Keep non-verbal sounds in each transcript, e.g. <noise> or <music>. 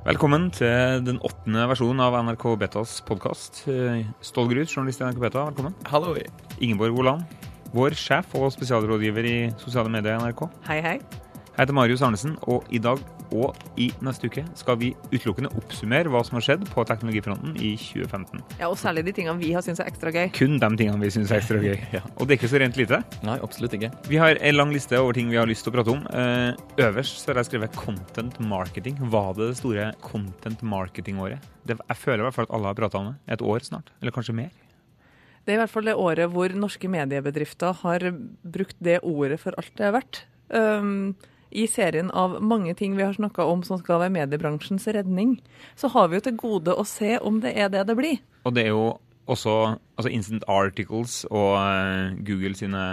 Velkommen til den åttende versjonen av NRK Betas podkast. Stål Grut, journalist i NRK Beta, velkommen. Hallo. Ingeborg Woland, vår sjef og spesialrådgiver i sosiale medier i NRK. Hei, hei. Jeg heter Marius Arnesen, og i dag og i neste uke skal vi utelukkende oppsummere hva som har skjedd på teknologifronten i 2015. Ja, Og særlig de tingene vi har syntes er ekstra gøy. Kun de tingene vi syns er ekstra gøy. <laughs> Ja. Og det er ikke så rent lite. Nei, absolutt ikke. Vi har en lang liste over ting vi har lyst til å prate om. Eh, øverst så har jeg skrevet 'content marketing'. Var det det store content marketing-året? Jeg føler i hvert fall at alle har prata om det. Et år snart. Eller kanskje mer. Det er i hvert fall det året hvor norske mediebedrifter har brukt det ordet for alt det er verdt. Um, I serien av mange ting vi har snakka om som skal være mediebransjens redning, så har vi jo til gode å se om det er det det blir. Og det er jo også altså Instant Articles og uh, Google sine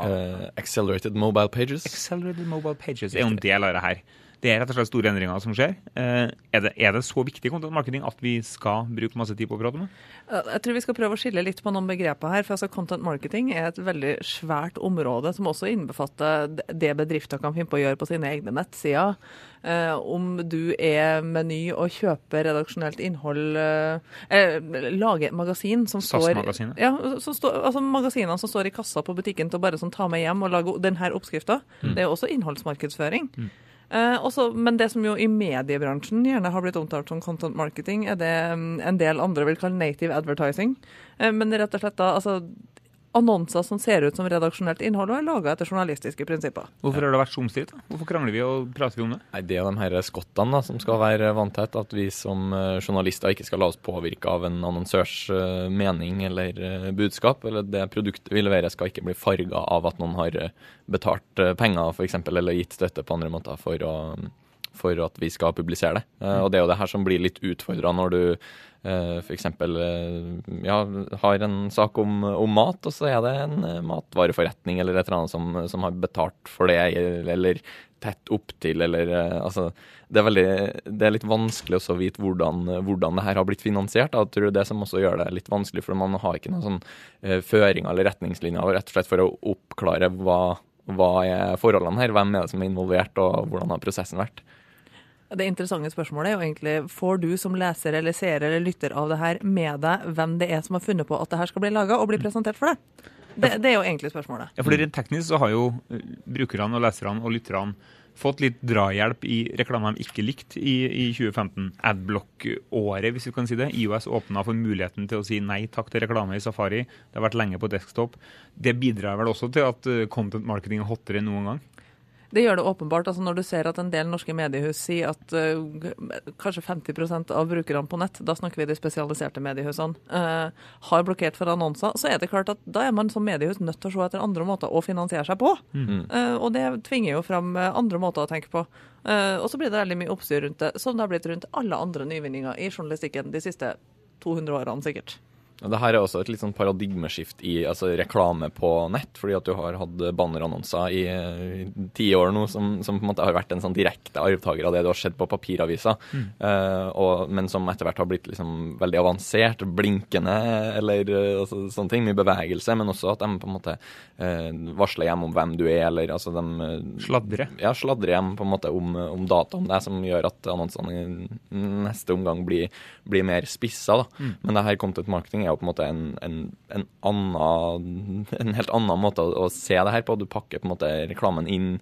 uh, accelerated mobile pages. Accelerated Mobile Pages er jo en del av det her. Det er rett og slett store endringer som skjer. Eh, er, det, er det så viktig content marketing at vi skal bruke masse tid på å prate om det? Uh, Jeg tror vi skal prøve å skille litt på noen begreper her. for altså Content marketing er et veldig svært område som også innbefatter det bedrifter kan finne på å gjøre på sine egne nettsider. Eh, om du er Meny og kjøper redaksjonelt innhold eh, eh, Lager et magasin som står SAS-magasinet. ja, som står, altså Magasinene som står i kassa på butikken til å bare sånn ta med hjem og lage denne oppskrifta. Det er også innholdsmarkedsføring. Eh, også, men det som jo i mediebransjen gjerne har blitt omtalt som content marketing, er det mm, en del andre vil kalle native advertising. Eh, men rett og slett da, altså annonser som ser ut som redaksjonelt innhold og er laga etter journalistiske prinsipper. Hvorfor har det vært så omstridt? Hvorfor krangler vi og prater vi om det? Nei, Det er de her skottene da, som skal være vanntett. At vi som eh, journalister ikke skal la oss påvirke av en annonsørs eh, mening eller eh, budskap. Eller det produktet vi leverer skal ikke bli farga av at noen har betalt penger f.eks. eller gitt støtte på andre måter for å for at vi skal publisere det. Eh, og det er jo det her som blir litt utfordra når du eh, f.eks. Eh, ja, har en sak om, om mat, og så er det en matvareforretning eller et eller annet som, som har betalt for det, eller tett opptil, eller altså det er, veldig, det er litt vanskelig å vite hvordan, hvordan det her har blitt finansiert. Jeg tror det som også gjør det litt vanskelig, for man har ikke noen sånn føringer eller retningslinjer rett og slett for å oppklare hva, hva er forholdene her, hvem er det som er involvert, og hvordan har prosessen vært. Det interessante spørsmålet er jo egentlig får du som leser eller seer eller lytter av det her med deg hvem det er som har funnet på at det her skal bli laga og bli presentert for deg? Det, det er jo egentlig spørsmålet. Ja, for Rent teknisk så har jo eh, brukerne og leserne og lytterne fått litt drahjelp i reklamer de ikke likte i, i 2015. Adblock-året, hvis vi kan si det. IOS åpna for muligheten til å si nei takk til reklame i Safari. Det har vært lenge på desktop. Det bidrar vel også til at eh, content marketing er hottere enn noen gang? Det gjør det åpenbart. altså Når du ser at en del norske mediehus sier at uh, kanskje 50% av brukerne på nett, da snakker vi de spesialiserte mediehusene, uh, har blokkert for annonser, så er det klart at da er man som mediehus nødt til å se etter andre måter å finansiere seg på. Uh, og det tvinger jo fram andre måter å tenke på. og så blir det veldig mye oppstyr rundt det, som det har blitt rundt alle andre nyvinninger i journalistikken de siste 200 årene sikkert. Det her er også et litt sånn paradigmeskift i altså, reklame på nett, fordi at du har hatt bannerannonser i, i ti år nå som, som, på en måte har vært en sånn direkte arvtaker av det du har sett på papiraviser, Mm. uh, og, men som etter hvert har blitt liksom veldig avansert, blinkende eller eh, altså, sånne ting, mye bevegelse, men også at de på en måte uh, varsler hjem om hvem du er, eller altså de Sladre. ja, sladrer hjem på en måte om, om data om deg, som gjør at annonsene neste omgang blir, blir mer spissa. Da. Men det her content marketing er jo på en måte en, en, en, annen, en helt annen måte å, å se det her på. Du pakker på en måte reklamen inn,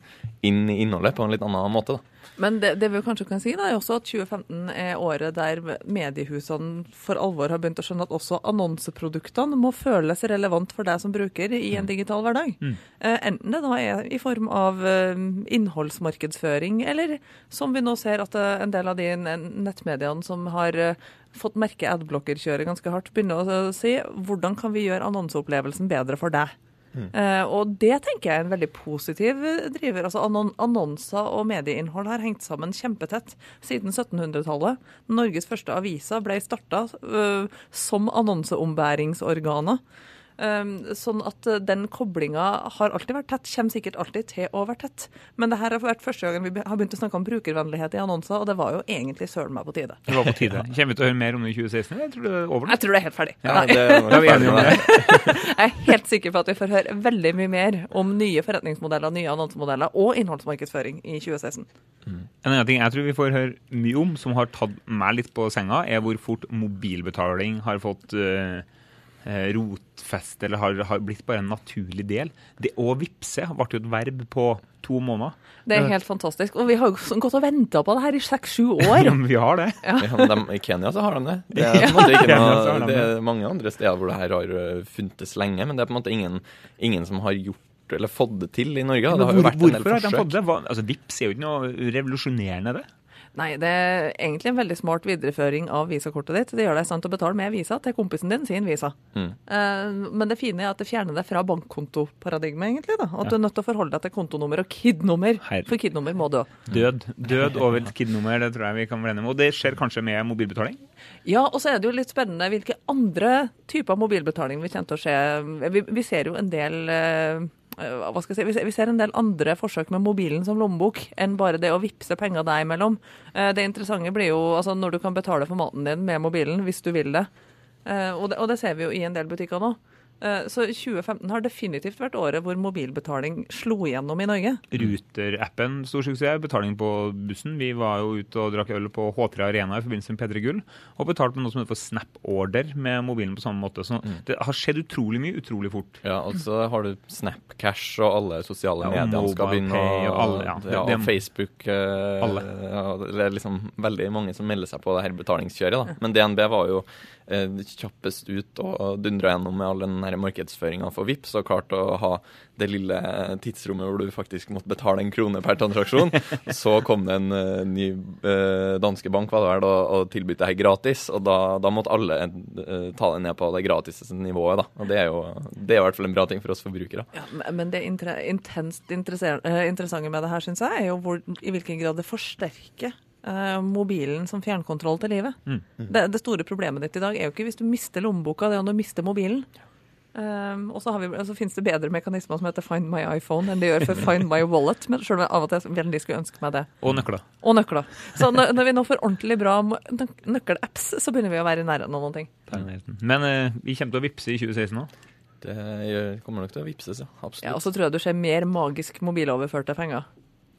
inn i innholdet på en litt annen måte. da. Men det, det vi kanskje kan si, da, er også at 2015 er året der mediehusene for alvor har begynt å skjønne at også annonseproduktene må føles relevant for deg som bruker i en digital hverdag. Eh, enten det da er i form av eh, innholdsmarkedsføring, eller som vi nå ser at eh, en del av de nettmediene som har fått merke adblocker-kjøret ganske hardt, begynner å si hvordan kan vi gjøre annonseopplevelsen bedre for deg? Eh, og det tenker jeg er en veldig positiv eh, driver. Altså annon Annonser og medieinnhold har hengt sammen kjempetett siden 1700-tallet. Norges første aviser ble starta som annonseombæringsorganer. Um, sånn at uh, den koblinga har alltid vært tett, kommer sikkert alltid til å være tett. Men det her har vært første gangen vi har begynt å snakke om brukervennlighet i annonser, og det var jo egentlig søren meg på tide. Det var på tide. Kommer vi til å høre mer om det i 2016? Jeg tror det er over. Jeg tror det er helt ferdig. Ja, det er <laughs> vi enige om det. <laughs> Jeg er helt sikker på at vi får høre veldig mye mer om nye forretningsmodeller, nye annonsemodeller og innholdsmarkedsføring i 2016. En annen ting jeg tror vi får høre mye om, som har tatt meg litt på senga, er hvor fort mobilbetaling har fått eh, eh, rotfeste, eller har, har blitt bare en naturlig del. Det å vippse ble jo et verb på to måneder. Det er helt fantastisk. Og vi har jo gått og venta på det her i seks-sju <laughs> år. Vi har det. Ja, Ja, de, I Kenya så har de det. Det er, på en måte ikke <laughs> Kenya så har noe, det er mange andre steder hvor det her har ø, funtes lenge, men det er på en måte ingen, ingen som har gjort eller fått det til i Norge. Det har jo vært en del hvorfor har de fått det? Hva, altså, Vips er jo ikke noe revolusjonerende, det. Nei, det er egentlig en veldig smart videreføring av visakortet ditt. Det gjør deg i stand til å betale med visa til kompisen din sin visa. Mm. Eh, men det fine er at det fjerner deg fra bankkontoparadigmet, egentlig. da. At du er nødt til å forholde deg til kontonummer og KID-nummer. For KID-nummer må dø. Død. Død over KID-nummer, det tror jeg vi kan bli enige om. Og det skjer kanskje med mobilbetaling? Ja, og så er det jo litt spennende hvilke andre typer mobilbetaling vi kommer til å se. Vi, vi ser jo en del eh, hva skal jeg si, vi ser, vi ser en del andre forsøk med mobilen som lommebok enn bare det å vippse penger deg imellom. Eh, Det interessante blir jo altså, når du kan betale for maten din med mobilen hvis du vil det. Eh, Og det, og det ser vi jo i en del butikker nå. Eh, Så 2015 har definitivt vært året hvor mobilbetaling slo igjennom i Norge. Ruter-appen, stor suksess. Betaling på bussen. Vi var jo ute og drakk øl på H3 Arena i forbindelse med P3 Gull, og betalte med noe som heter for Snap Order med mobilen på samme måte. Så det har skjedd utrolig mye utrolig fort. Ja, og så har du Snapcash og alle sosiale Ja, medier skal begynne og, og alle, ja. ja, Det- og Facebook. eh, Alle. Ja, det er liksom veldig mange som melder seg på det her betalingskjøret. da. Men DNB var jo eh, kjappest ut og dundra gjennom med all den her markedsføringa for Vipps og klarte å ha det lille tidsrommet hvor du faktisk måtte betale en krone per transaksjon. <laughs> Så kom det en uh, ny uh, danske bank var det vel, og, og tilbød det her gratis, og da, da måtte alle uh, ta det ned på det gratiseste nivået. da. Og det er jo det er i hvert fall en bra ting for oss forbrukere. Ja, men- men det inter intenst interessante med det her, syns jeg, er jo hvor, i hvilken grad det forsterker eh, mobilen som fjernkontroll til livet. Det, det store problemet ditt i dag er jo ikke hvis du mister lommeboka, det er om du mister mobilen. Um, og så, altså, finnes det bedre mekanismer som heter Find my iPhone enn det gjør for Find my wallet. Men selv om jeg av og til veldig skulle ønske meg det. Og nøkler. Og nøkler. Så når, når vi nå får ordentlig bra nøk- nøkkelapps, så begynner vi å være i nærheten av noen ting. Men uh, vi kommer til å vippse i 2016 òg. Det kommer nok til å vippses, ja. Absolutt. Ja, og så tror jeg du ser mer magisk mobiloverførte penger.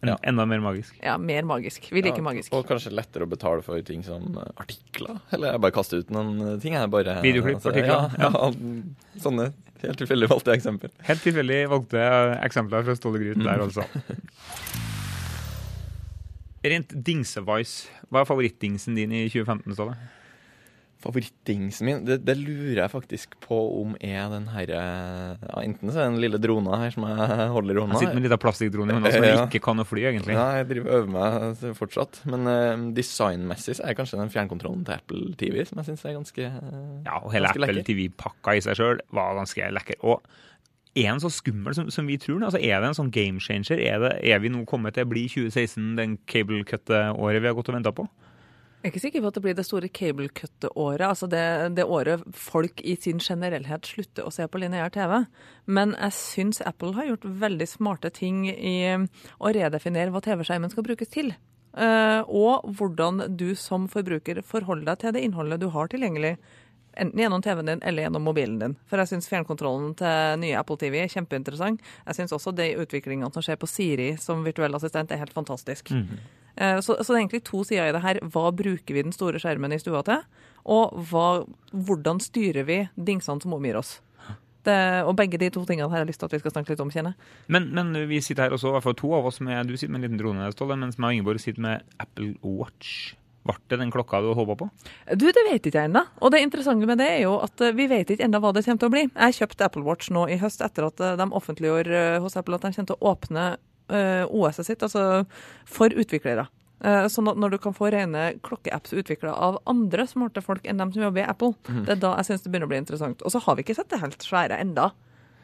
Ja. Enda mer magisk. Ja, mer magisk. Vi liker Ja, magisk. Og kanskje lettere å betale for ting som eh, artikler. Eller jeg bare kaster ut noen eh, ting. Jeg bare, Videoklipp, artikler, Ja, <laughs> ja. sånne helt tilfeldig valgte eksempel. Helt tilfeldig valgte eh, eksempler fra Ståle Gryt der, altså. Rent dingsevise, hva er favorittdingsen din i 2015, Ståle? Favorittdingsen min, det, det lurer jeg faktisk på om er den herre ja, Enten så er det den lille drona her som jeg holder i hånda. Jeg sitter med en liten plastikkdrone i hånda som jeg ikke kan å fly, egentlig. Ja, jeg driver og øver meg fortsatt. Men uh, designmessig så er kanskje den fjernkontrollen til Apple TV som jeg syns er ganske uh, Ja, og hele Apple. TV-pakka i seg sjøl var ganske lekker. Og er den så skummel som, som vi tror? Altså, er det en sånn game changer? Er, det, er vi nå kommet til å bli 2016 den cable cut-året vi har gått og venta på? Jeg er ikke sikker på at det blir det store cable cut-året, altså det, det året folk i sin generellhet slutter å se på lineær TV. Men jeg syns Apple har gjort veldig smarte ting i å redefinere hva TV-skjermen skal brukes til. Eh, og hvordan du som forbruker forholder deg til det innholdet du har tilgjengelig. Enten gjennom TV-en din eller gjennom mobilen din. For jeg syns fjernkontrollen til nye Apple TV er kjempeinteressant. Jeg syns også de utviklingene som skjer på Siri som virtuell assistent er helt fantastisk. Eh, Så, så det er egentlig to sider i det her. Hva bruker vi den store skjermen i stua til? Og hva, hvordan styrer vi dingsene som omgir oss? Det, og begge de to tingene her har jeg lyst til at vi skal snakke litt om, kjenner. Men, men vi sitter her også, i hvert fall to av oss med Du sitter med en liten drone, Ståle, mens meg og Ingeborg sitter med Apple Watch. Ble det den klokka du håpa på? Du, det vet ikke jeg ennå. Og det interessante med det er jo at eh, vi vet ikke ennå hva det kommer til å bli. Jeg kjøpte Apple Watch nå i høst etter at eh, de offentliggjorde eh, hos Apple at de kommer til å åpne eh, OS-et sitt, altså for utviklere. Eh, Sånn at når du kan få rene klokkeapps utvikla av andre smarte folk enn dem som jobber i Apple, det er da jeg syns det begynner å bli interessant. Og så har vi ikke sett det helt svære enda.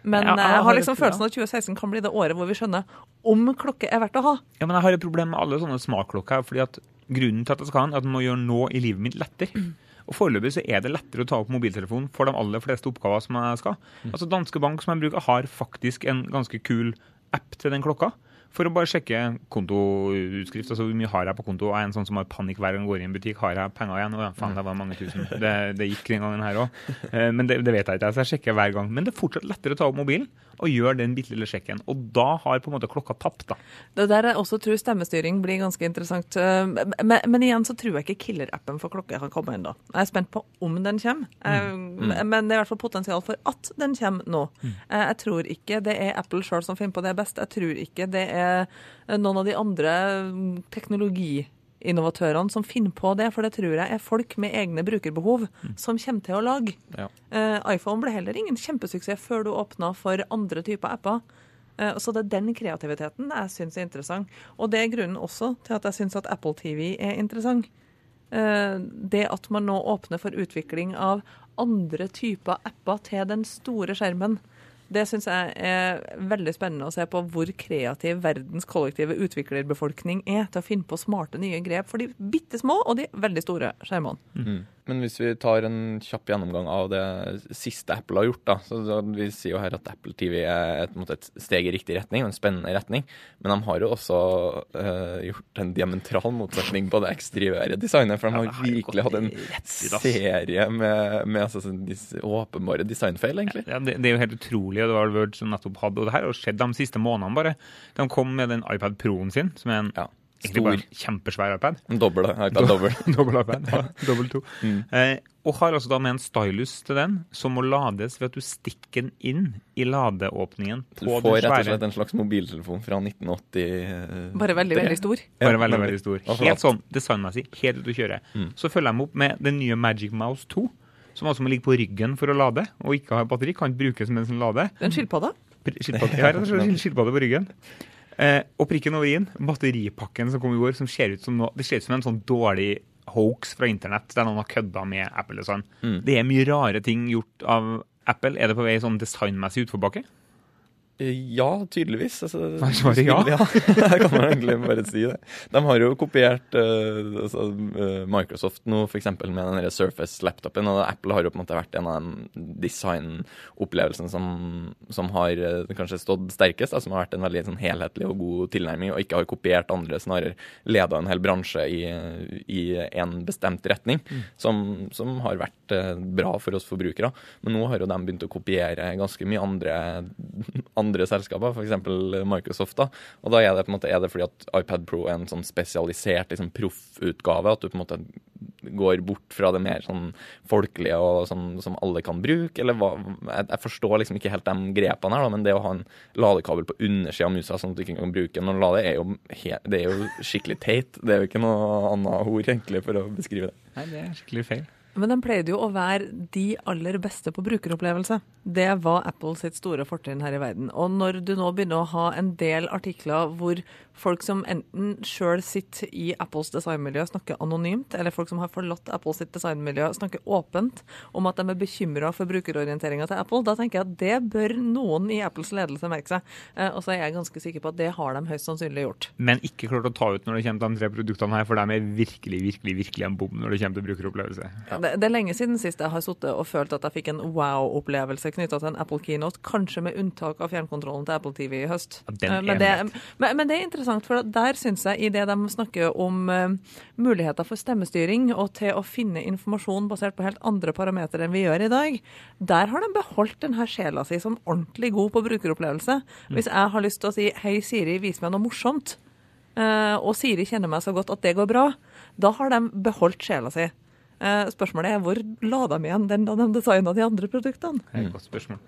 Men Ja, jeg har jeg har liksom følelsen av at 2016 kan bli det året hvor vi skjønner om klokke er verdt å ha. Ja, men jeg har et problem med alle sånne smartklokker. fordi at Grunnen til at jeg skal ha den, er at den må gjøre noe i livet mitt lettere. Og Foreløpig så er det lettere å ta opp mobiltelefonen for de aller fleste oppgaver som jeg skal. Altså Danske Bank som jeg bruker, har faktisk en ganske kul app til den klokka. For å bare sjekke kontoutskrift. altså Hvor mye har jeg på konto? Er en sånn som har panikk hver gang jeg går i en butikk. Har jeg penger igjen? Å ja, faen, det var mange tusen. <laughs> Det, det gikk den gangen her òg. Men det, det, vet jeg ikke, så jeg sjekker hver gang. Men det er fortsatt lettere å ta opp mobilen og gjøre den bitte lille sjekken. Og da har på en måte klokka tapt, da. Det der jeg også tror stemmestyring blir ganske interessant. Men, men igjen så tror jeg ikke killer-appen for klokke har kommet ennå. Jeg er spent på om den kommer. Mm. Mm. Men det er i hvert fall potensial for at den kommer nå. Mm. Jeg tror ikke det er Apple sjøl som finner på det best. Jeg tror ikke det er noen av de andre teknologiinnovatørene som finner på det, for det tror jeg er folk med egne brukerbehov som kommer til å lage. Ja. Uh, iPhone ble heller ingen kjempesuksess før du åpna for andre typer apper. Uh, så det er den kreativiteten jeg syns er interessant. Og det er grunnen også til at jeg syns at Apple TV er interessant. Uh, det at man nå åpner for utvikling av andre typer apper til den store skjermen. Det syns jeg er veldig spennende å se på hvor kreativ verdens kollektive utviklerbefolkning er til å finne på smarte nye grep for de bitte små og de veldig store skjermene. Mm. Men hvis vi tar en kjapp gjennomgang av det siste Apple har gjort, da, så, så Vi sier jo her at Apple TV er et, et, steg i riktig retning, en spennende retning. Men de har jo også uh, gjort en diametral motsetning på det eksteriøre designet. For de har ja, virkelig hatt en serie med, med altså, sånn åpenbare designfeil, egentlig. Ja, det, det, er jo helt utrolig. Det var Word som nettopp hadde, og det her har skjedd de siste månedene bare. De kom med den iPad Pro-en sin, som er en ja. Egentlig bare en kjempesvær iPad. En dobbel. <laughs> Dobbel, <laughs> dobbel iPad, ja. <laughs> Dobbel to. Mm. Eh, og har altså da med en stylus til den, som må lades ved at du stikker den inn i ladeåpningen på den Du får rett og slett en slags mobiltelefon fra 1980 eh, Bare veldig, veldig stor? Bare ja, veldig, veldig stor. Helt sånn designmessig, helt ut å kjøre. Mm. Så følger jeg opp med den nye Magic Mouse 2, som altså må ligge på ryggen for å lade, og ikke har batteri. Kan ikke brukes mens en lader. lade. Den skilpadda? Skilpadde, ja, rett og slett skilpadde på ryggen. Eh, og prikken over i-en, batteripakken som kom i går, som ser ut som, noe, det ser ut som en sånn dårlig hoax fra internett der noen har kødda med Apple. og sånn. Mm. Det er mye rare ting gjort av Apple. Er det på vei sånn designmessig utforbakke? Ja, tydeligvis. Altså, <laughs> Svaret ja. ja. <laughs> kan man egentlig bare si det. De har jo kopiert uh, altså, uh, Microsoft nå f.eks. med den Surface-laptopen. Og Apple har jo på en måte vært en av de designopplevelsene som, som har uh, kanskje stått sterkest. Da, som har vært en veldig sånn, helhetlig og god tilnærming, og ikke har kopiert andre, snarere leda en hel bransje i, i en bestemt retning, mm. som, som, har vært bra for oss forbrukere. Men nå har jo de begynt å kopiere ganske mye andre, andre andre selskaper, f.eks. Microsoft. da, og da er det på en måte, er det fordi at iPad Pro er en sånn spesialisert liksom, proffutgave, at du på en måte går bort fra det mer sånn folkelige og sånn, som alle kan bruke, eller hva jeg, jeg, forstår liksom ikke helt de grepene her, da, men det å ha en ladekabel på undersida av musa sånn at du ikke kan bruke den når du lader, er jo, det er jo skikkelig teit. Det er jo ikke noe annet ord egentlig for å beskrive det. Nei, det er skikkelig feil. Men den pleide jo å være de aller beste på brukeropplevelse. Det var Apple sitt store fortrinn her i verden. Og når du nå begynner å ha en del artikler hvor folk som enten sjøl sitter i Apples designmiljø, snakker anonymt, eller folk som har forlatt Apples sitt designmiljø, snakker åpent om at de er bekymra for brukerorienteringa til Apple, da tenker jeg at det bør noen i Apples ledelse merke seg. Eh, og så er jeg ganske sikker på at det har de høyst sannsynlig gjort. Men ikke klart å ta ut når det kommer til de tre produktene her, for de er virkelig, virkelig, virkelig en bom når det kommer til brukeropplevelse. Ja. Det, det, er lenge siden sist jeg har sittet og følt at jeg fikk en wow-opplevelse knytta til en Apple Keynote, kanskje med unntak av fjernkontrollen til Apple TV i høst. Men, det, men, men, det, er interessant, for der syns jeg i det de snakker om uh, muligheter for stemmestyring og til å finne informasjon basert på helt andre parametere enn vi gjør i dag, der har de beholdt denne sjela si som ordentlig god på brukeropplevelse. Mm. Hvis jeg har lyst til å si 'Hei, Siri, vis meg noe morsomt', uh, og Siri kjenner meg så godt at det går bra, da har de beholdt sjela si. Eh, spørsmålet er hvor la de igjen den da de designa de andre produktene? Det er et godt spørsmål.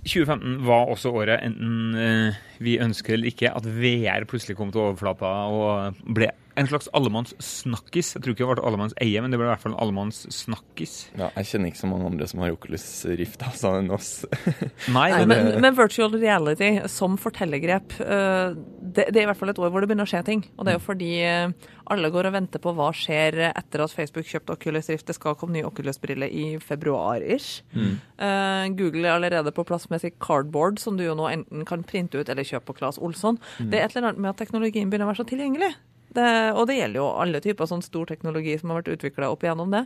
2015 var også året, enten eh, vi ønsker eller ikke, at VR plutselig kom til overflata og ble en slags allemannssnakkis. Jeg tror ikke det ble allemanns eie, men det ble i hvert fall en allemannssnakkis. Ja, jeg kjenner ikke så mange andre som har Oculus Rift altså, enn oss. <laughs> Nei, men, men, men, virtual reality som fortellergrep, eh, det, det, er i hvert fall et år hvor det begynner å skje ting. Og det er jo fordi eh, alle går og venter på hva skjer etter at Facebook kjøpte Oculus Rift. Det skal komme ny Oculus-brille i februar-ish. Mm. Uh, Google er allerede på plass med sitt cardboard, som du jo nå enten kan printe ut eller kjøpe på Claes Olsson. Mm. Det er et eller annet med at teknologien begynner å være så tilgjengelig. Det, og det gjelder jo alle typer sånn stor teknologi som har vært utvikla opp igjennom det.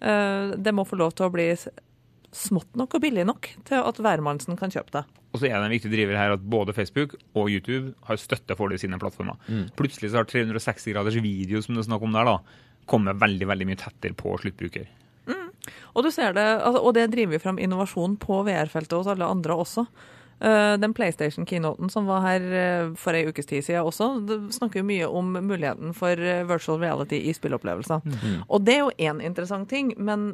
Eh, det må få lov til å bli smått nok og billig nok til at hvermannsen kan kjøpe det. Og så er det en viktig driver her at både Facebook og YouTube har støtte for det i sine plattformer. Plutselig så har 360 graders video som det er snakk om der, da, kommet veldig veldig mye tettere på sluttbruker. Og du ser det, altså, og det driver jo fram innovasjon på VR-feltet hos alle andre også. Eh, den PlayStation-keynoten som var her eh, for ei ukes tid siden også, det snakker jo mye om muligheten for eh, virtual reality i spillopplevelser. Og det er jo én interessant ting, men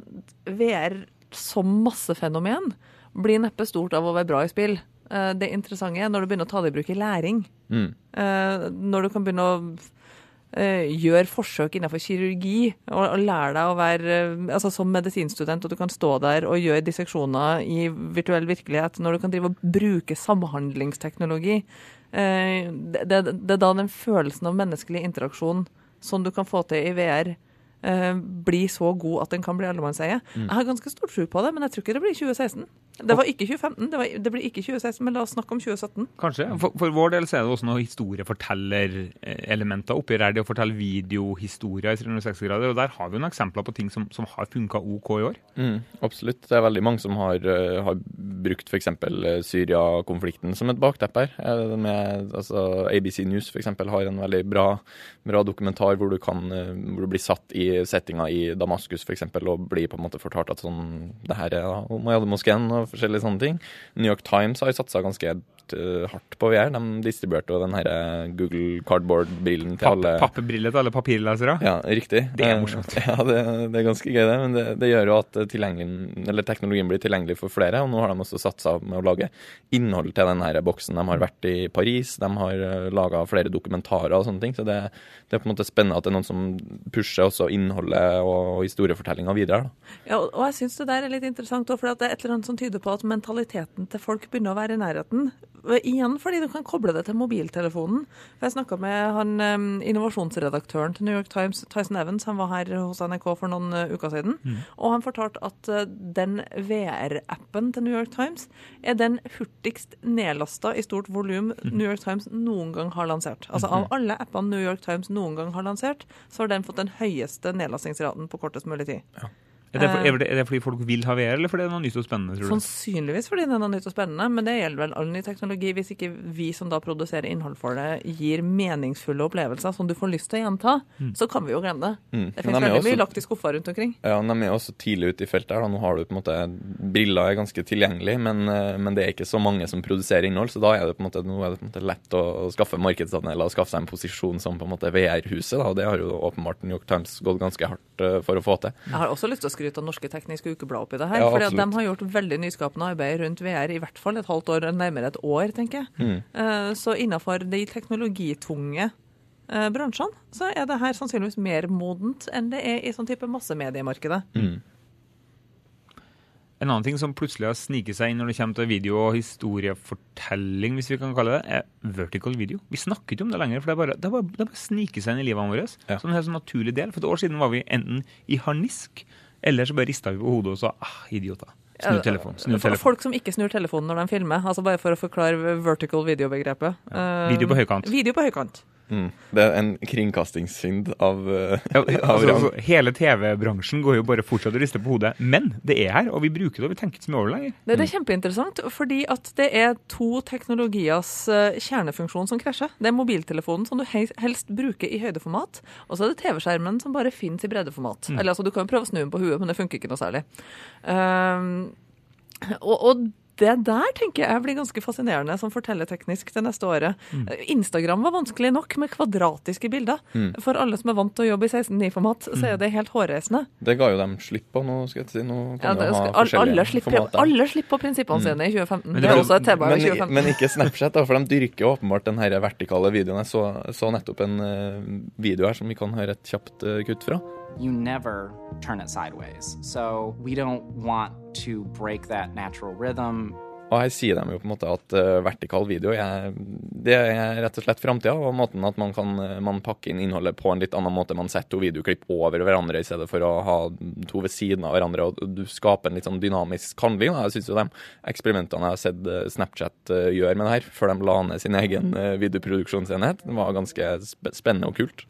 VR som massefenomen blir neppe stort av å være bra i spill. Det interessante er når du begynner å ta det i bruk i læring. Mm. Når du kan begynne å eh, gjøre forsøk innenfor kirurgi og, og lære deg å være eh, altså som medisinstudent, og du kan stå der og gjøre disseksjoner i virtuell virkelighet, når du kan drive og bruke samhandlingsteknologi. eh, Det, det, det er da den følelsen av menneskelig interaksjon som du kan få til i VR, eh, blir så god at den kan bli allemannseie. Jeg har ganske stor tro på det, men jeg tror ikke det blir 2016. Det var ikke 2015, det, var, det blir ikke 2016, men la oss snakke om 2017. Kanskje. For, for vår del så er det også noen historiefortellerelementer oppi her. Det å fortelle videohistorier i 360 grader. Og der har vi noen eksempler på ting som, som har funka OK i år. Mm, absolutt. Det er veldig mange som har, eh, har brukt f.eks. Syria-konflikten som et bakteppe her. Eh, Med, altså, ABC News eksempel har en veldig bra, bra dokumentar hvor du, kan, eh, hvor du blir satt i settinga i Damaskus f.eks. og blir på en måte fortalt at sånn, det her er Mohammed-moskeen og forskjellige sånne ting. New York Times har jo satsa ganske eh, hardt på VR. De distribuerte jo den her eh, Google Cardboard-brillen til Papp, alle Pappebriller til alle papirlesere. ja, riktig. Det er Eh, morsomt. <laughs> Ja, det, det er ganske gøy, det. Men det, det gjør jo at eller teknologien blir tilgjengelig for flere. Og nå har de også satsa med å lage innhold til den her boksen. De har vært i Paris, de har laga flere dokumentarer og sånne ting. Så det, det er på en måte spennende at det er noen som pusher også innholdet og, og historiefortellinga videre. Da. Ja, og og jeg syns det der er litt interessant, òg, for det er et eller annet som tyder på at mentaliteten til folk begynner å være i nærheten. Igjen fordi du kan koble det til mobiltelefonen. For Jeg snakka med han innovasjonsredaktøren til New York Times, Tyson Evans. Han var her hos NRK for noen uh, uker siden. Og han fortalte at uh, den VR-appen til New York Times er den hurtigst nedlasta i stort volum New York Times noen gang har lansert. Altså Av alle appene New York Times noen gang har lansert, så har den fått den høyeste nedlastingsraten på kortest mulig tid. Er det, for, er, det, er det fordi folk vil ha VR, eller fordi det er noe nytt og spennende? tror du? Sannsynligvis fordi det er noe nytt og spennende, men det gjelder vel all ny teknologi. Hvis ikke vi som da produserer innhold for det, gir meningsfulle opplevelser som du får lyst til å gjenta, så kan vi jo glemme det. Mm. Det finnes de veldig også- mye lagt i skuffa rundt omkring. Ja, De er også tidlig ute i feltet. her da. Nå har du på en måte Briller er ganske tilgjengelig, men, eh, men det er ikke så mange som produserer innhold. Så da er det på en måte, nå er det på en måte lett å, å skaffe markedsandeler og skaffe seg en posisjon som på en måte VR-huset. og Det har jo åpenbart New York Times gått ganske hardt eh, for å få til. Jeg har også lyst til å skryte av Norske Tekniske Ukeblad oppi det her. Ja, fordi de har gjort veldig nyskapende arbeid rundt VR i hvert fall et halvt år, nærmere et år, tenker jeg. Mm. Eh, Så innenfor de teknologitunge eh, bransjene, så er det her sannsynligvis mer modent enn det er i sånn type massemediemarkedet. Mm. En annen ting som plutselig har sniket seg inn når det kommer til video og historiefortelling, hvis vi kan kalle det, er vertical video. Vi snakker ikke om det lenger, for det har bare, det bare, det bare sniker seg inn i livet vårt. Ja. Som en helt sånn naturlig del. For et år siden var vi enten i harnisk, eller så bare rista vi på hodet og sa ah, idioter. Snu telefonen. Snu telefonen. Folk som ikke snur telefonen når de filmer, altså bare for å forklare vertical video-begrepet. Ja. Video på høykant. Video på høykant. Mm. Det er en kringkastingssynd av, eh, Ja, <laughs> altså, rang. altså, hele TV-bransjen går jo bare fortsatt og rister på hodet. Men det er her, og vi bruker det, og vi tenker ikke så mye over det lenger. Det, det er kjempeinteressant, fordi at det er to teknologiers uh, kjernefunksjon som krasjer. Det er mobiltelefonen som du helst bruker i høydeformat, og så er det TV-skjermen som bare finnes i breddeformat. Eller altså, Du kan jo prøve å snu den på huet, men det funker ikke noe særlig. Uh, og, og det der tenker jeg blir ganske fascinerende som fortellerteknisk det neste året. Instagram var vanskelig nok med kvadratiske bilder. For alle som er vant til å jobbe i 16.9-format, så er det helt hårreisende. Det ga jo dem slipp på nå, skal jeg si. Nå Ja, kan det de ha skal, all, alle, slipper, alle slipper på prinsippene sine i 2015. Men det det er også et tema i 2015. men ikke Snapchat, da, for de dyrker åpenbart den her vertikale videoen. Jeg så, så nettopp en eh, video her som vi kan høre et kjapt eh, kutt fra. you never turn it sideways. So we don't want to break that natural rhythm. Og her sier de jo på en måte at uh, vertikal video er, det er rett og slett framtida. Og måten at man kan man pakke inn innholdet på en litt annen måte. Man setter to videoklipp over hverandre i stedet for å ha to ved siden av hverandre. Og du skaper en litt sånn dynamisk handling. Jeg syns jo de eksperimentene jeg har sett Snapchat gjøre gjør med det her, før de la ned sin egen videoproduksjonsenhet, det var ganske spennende og kult.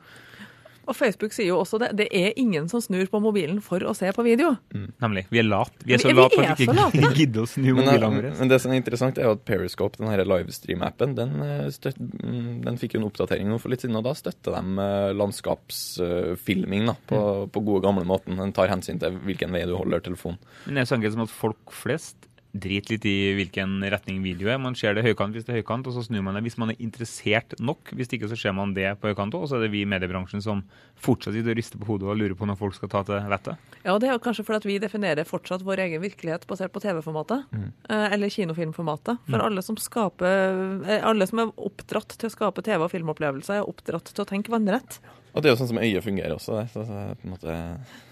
Og Facebook sier jo også det. Det er ingen som snur på mobilen for å se på video. Mm, nemlig. Vi er lat. Vi er så late at vi ikke <laughs> gidder å snu mobilene våre. Men det som er interessant, er jo at Periscope, den livestream-appen, den, eh, mm, den, fikk jo en oppdatering for litt siden, og da støtter de eh, landskapsfilming da, på, mm. på gode, gamle måten. Den tar hensyn til hvilken vei du holder telefonen. Men det er sånn at folk flest driter litt i hvilken retning video er. Man ser det høykant hvis det er høykant, og så snur man det hvis man er interessert nok. Hvis ikke så ser man det på høykant òg, og så er det vi i mediebransjen som fortsatt sitter og rister på hodet og lurer på når folk skal ta til vettet. Ja, det er jo kanskje fordi vi definerer fortsatt vår egen virkelighet basert på TV-formatet, mm. Eh, eller kinofilmformatet. For mm. alle som skaper eh, Alle som er oppdratt til å skape TV- og filmopplevelser, er oppdratt til å tenke vannrett. Og det er jo sånn som øyet fungerer også. Det. Så, så, på en måte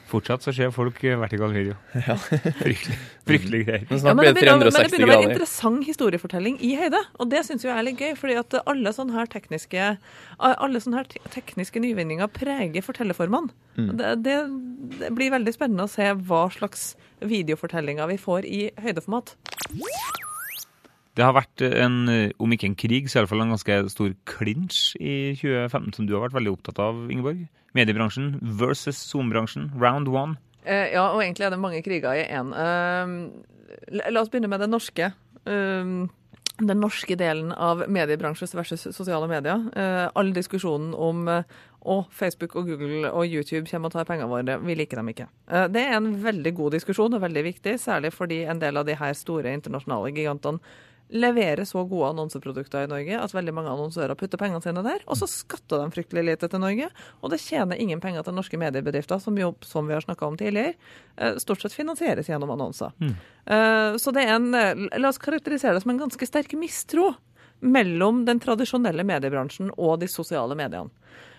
Fortsatt så ser folk vertikal video. <laughs> Ja. Fryktelig, fryktelig greier. Men snart ja, men det blir 360 grader. Men det begynner å være en interessant historiefortelling i høyde. Og det syns jeg er litt gøy, fordi at alle sånne her tekniske, alle sånne her tekniske nyvinninger preger fortellerformene. Mm. Det, det, det, blir veldig spennende å se hva slags videofortellinger vi får i høydeformat. Det har vært en, om ikke en krig, så i alle fall en ganske stor klinsj i 2015, som du har vært veldig opptatt av, Ingeborg. Mediebransjen versus Zoom-bransjen, round one. Eh, ja, og egentlig er det mange kriger i én. Uh, la oss begynne med det norske. Uh, den norske delen av mediebransjen versus sosiale medier. Uh, all diskusjonen om og Facebook og Google og YouTube kommer og tar pengene våre. Vi liker dem ikke. Det er en veldig god diskusjon og veldig viktig, særlig fordi en del av de her store internasjonale gigantene leverer så gode annonseprodukter i Norge at veldig mange annonsører putter pengene sine der, og så skatter de fryktelig lite til Norge. Og det tjener ingen penger til norske mediebedrifter, som, jo, som vi har snakka om tidligere, eh, stort sett finansieres gjennom annonser. Mm. Eh, så det er en eh, La oss karakterisere det som en ganske sterk mistro mellom den tradisjonelle mediebransjen og de sosiale mediene.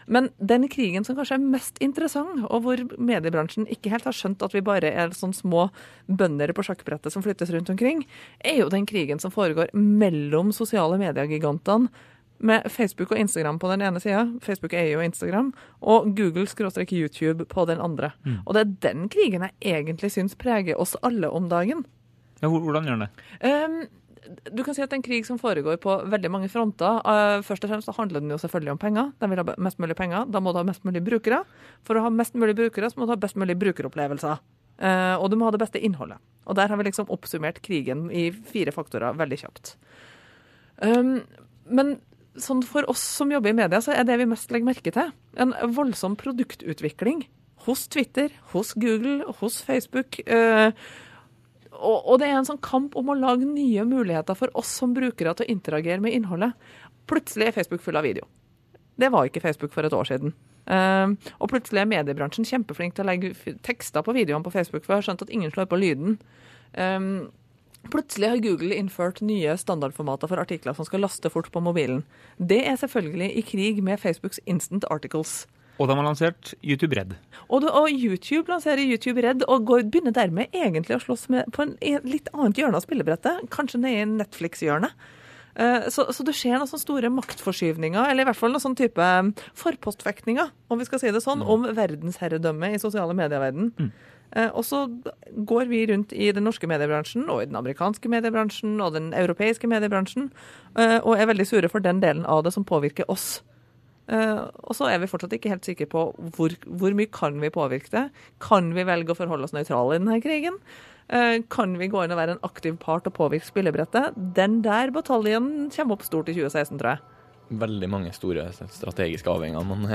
Men den krigen som kanskje er mest interessant, og hvor mediebransjen ikke helt har skjønt at vi bare er sånn små bønder på sjakkbrettet som flyttes rundt omkring, er jo den krigen som foregår mellom sosiale mediegigantene med Facebook og Instagram på den ene sida, Facebook er jo Instagram, og Google-YouTube på den andre. Mm. Og det er den krigen jeg egentlig syns preger oss alle om dagen. Ja, hvordan gjør den det? Um, du kan si at det er en krig som foregår på veldig mange fronter. Uh, først og fremst så handler den jo selvfølgelig om penger. De vil ha mest mulig penger. Da må du ha mest mulig brukere. For å ha mest mulig brukere så må du ha best mulig brukeropplevelser. Uh, og du må ha det beste innholdet. Og der har vi liksom oppsummert krigen i fire faktorer veldig kjapt. Um, men sånn for oss som jobber i media, så er det vi mest legger merke til, en voldsom produktutvikling hos Twitter, hos Google, hos Facebook. Og, og, det er en sånn kamp om å lage nye muligheter for oss som brukere til å interagere med innholdet. Plutselig er Facebook full av video. Det var ikke Facebook for et år siden. Uh, og plutselig er mediebransjen kjempeflink til å legge tekster på videoene på Facebook, for jeg har skjønt at ingen slår på lyden. Um, plutselig har Google innført nye standardformater for artikler som skal laste fort på mobilen. Det er selvfølgelig i krig med Facebooks Instant Articles. Og de har lansert YouTube Red. Og, og YouTube lanserer YouTube Red, og går, begynner dermed egentlig å slåss med, på en, litt annet hjørne av spillebrettet. Kanskje ned i Netflix-hjørnet. Uh, så, så, det skjer noen sånne store maktforskyvninger, eller i hvert fall noen sånn type forpostfektninger, om vi skal si det sånn, mm. om verdensherredømme i sosiale medieverden. Mm. Uh, og så går vi rundt i den norske mediebransjen, og i den amerikanske mediebransjen og den europeiske mediebransjen, uh, og er veldig sure for den delen av det som påvirker oss. Uh, og så er vi fortsatt ikke helt sikre på hvor, hvor, mye kan vi påvirke det. Kan vi velge å forholde oss nøytrale i denne krigen? Uh, kan vi gå inn og være en aktiv part og påvirke spillebrettet? Den der bataljen kommer opp stort i 2016, tror jeg veldig mange store strategiske avveininger man,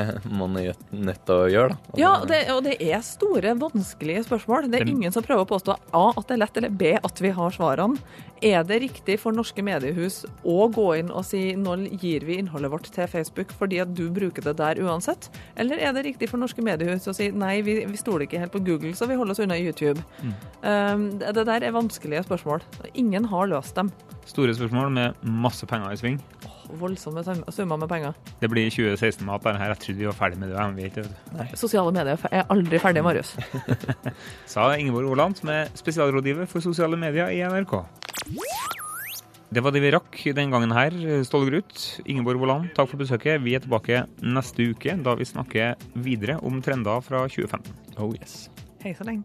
man er nødt til å gjøre. Da. Ja, det, og det er store, vanskelige spørsmål. Det er ingen som prøver å påstå A at det er lett, eller B at vi har svarene. Er det riktig for norske mediehus å gå inn og si nå gir vi innholdet vårt til Facebook fordi at du bruker det der uansett? Eller er det riktig for norske mediehus å si nei, vi, vi stoler ikke helt på Google, så vi holder oss unna YouTube? Mm. Um, det der er vanskelige spørsmål. Ingen har løst dem. Store spørsmål med masse penger i sving. Voldsomme summer med penger. Det blir 2016-mat. Jeg trodde vi var ferdig med det. Vi ikke, Nei. Sosiale medier er aldri ferdig, Marius. <laughs> Sa Ingeborg Aaland, som er spesialrådgiver for sosiale medier i NRK. Det var det vi rakk den gangen her. Ståle Grut, Ingeborg Vollan, takk for besøket. Vi er tilbake neste uke, da vi snakker videre om trender fra 2015. Oh yes. Hei så lenge.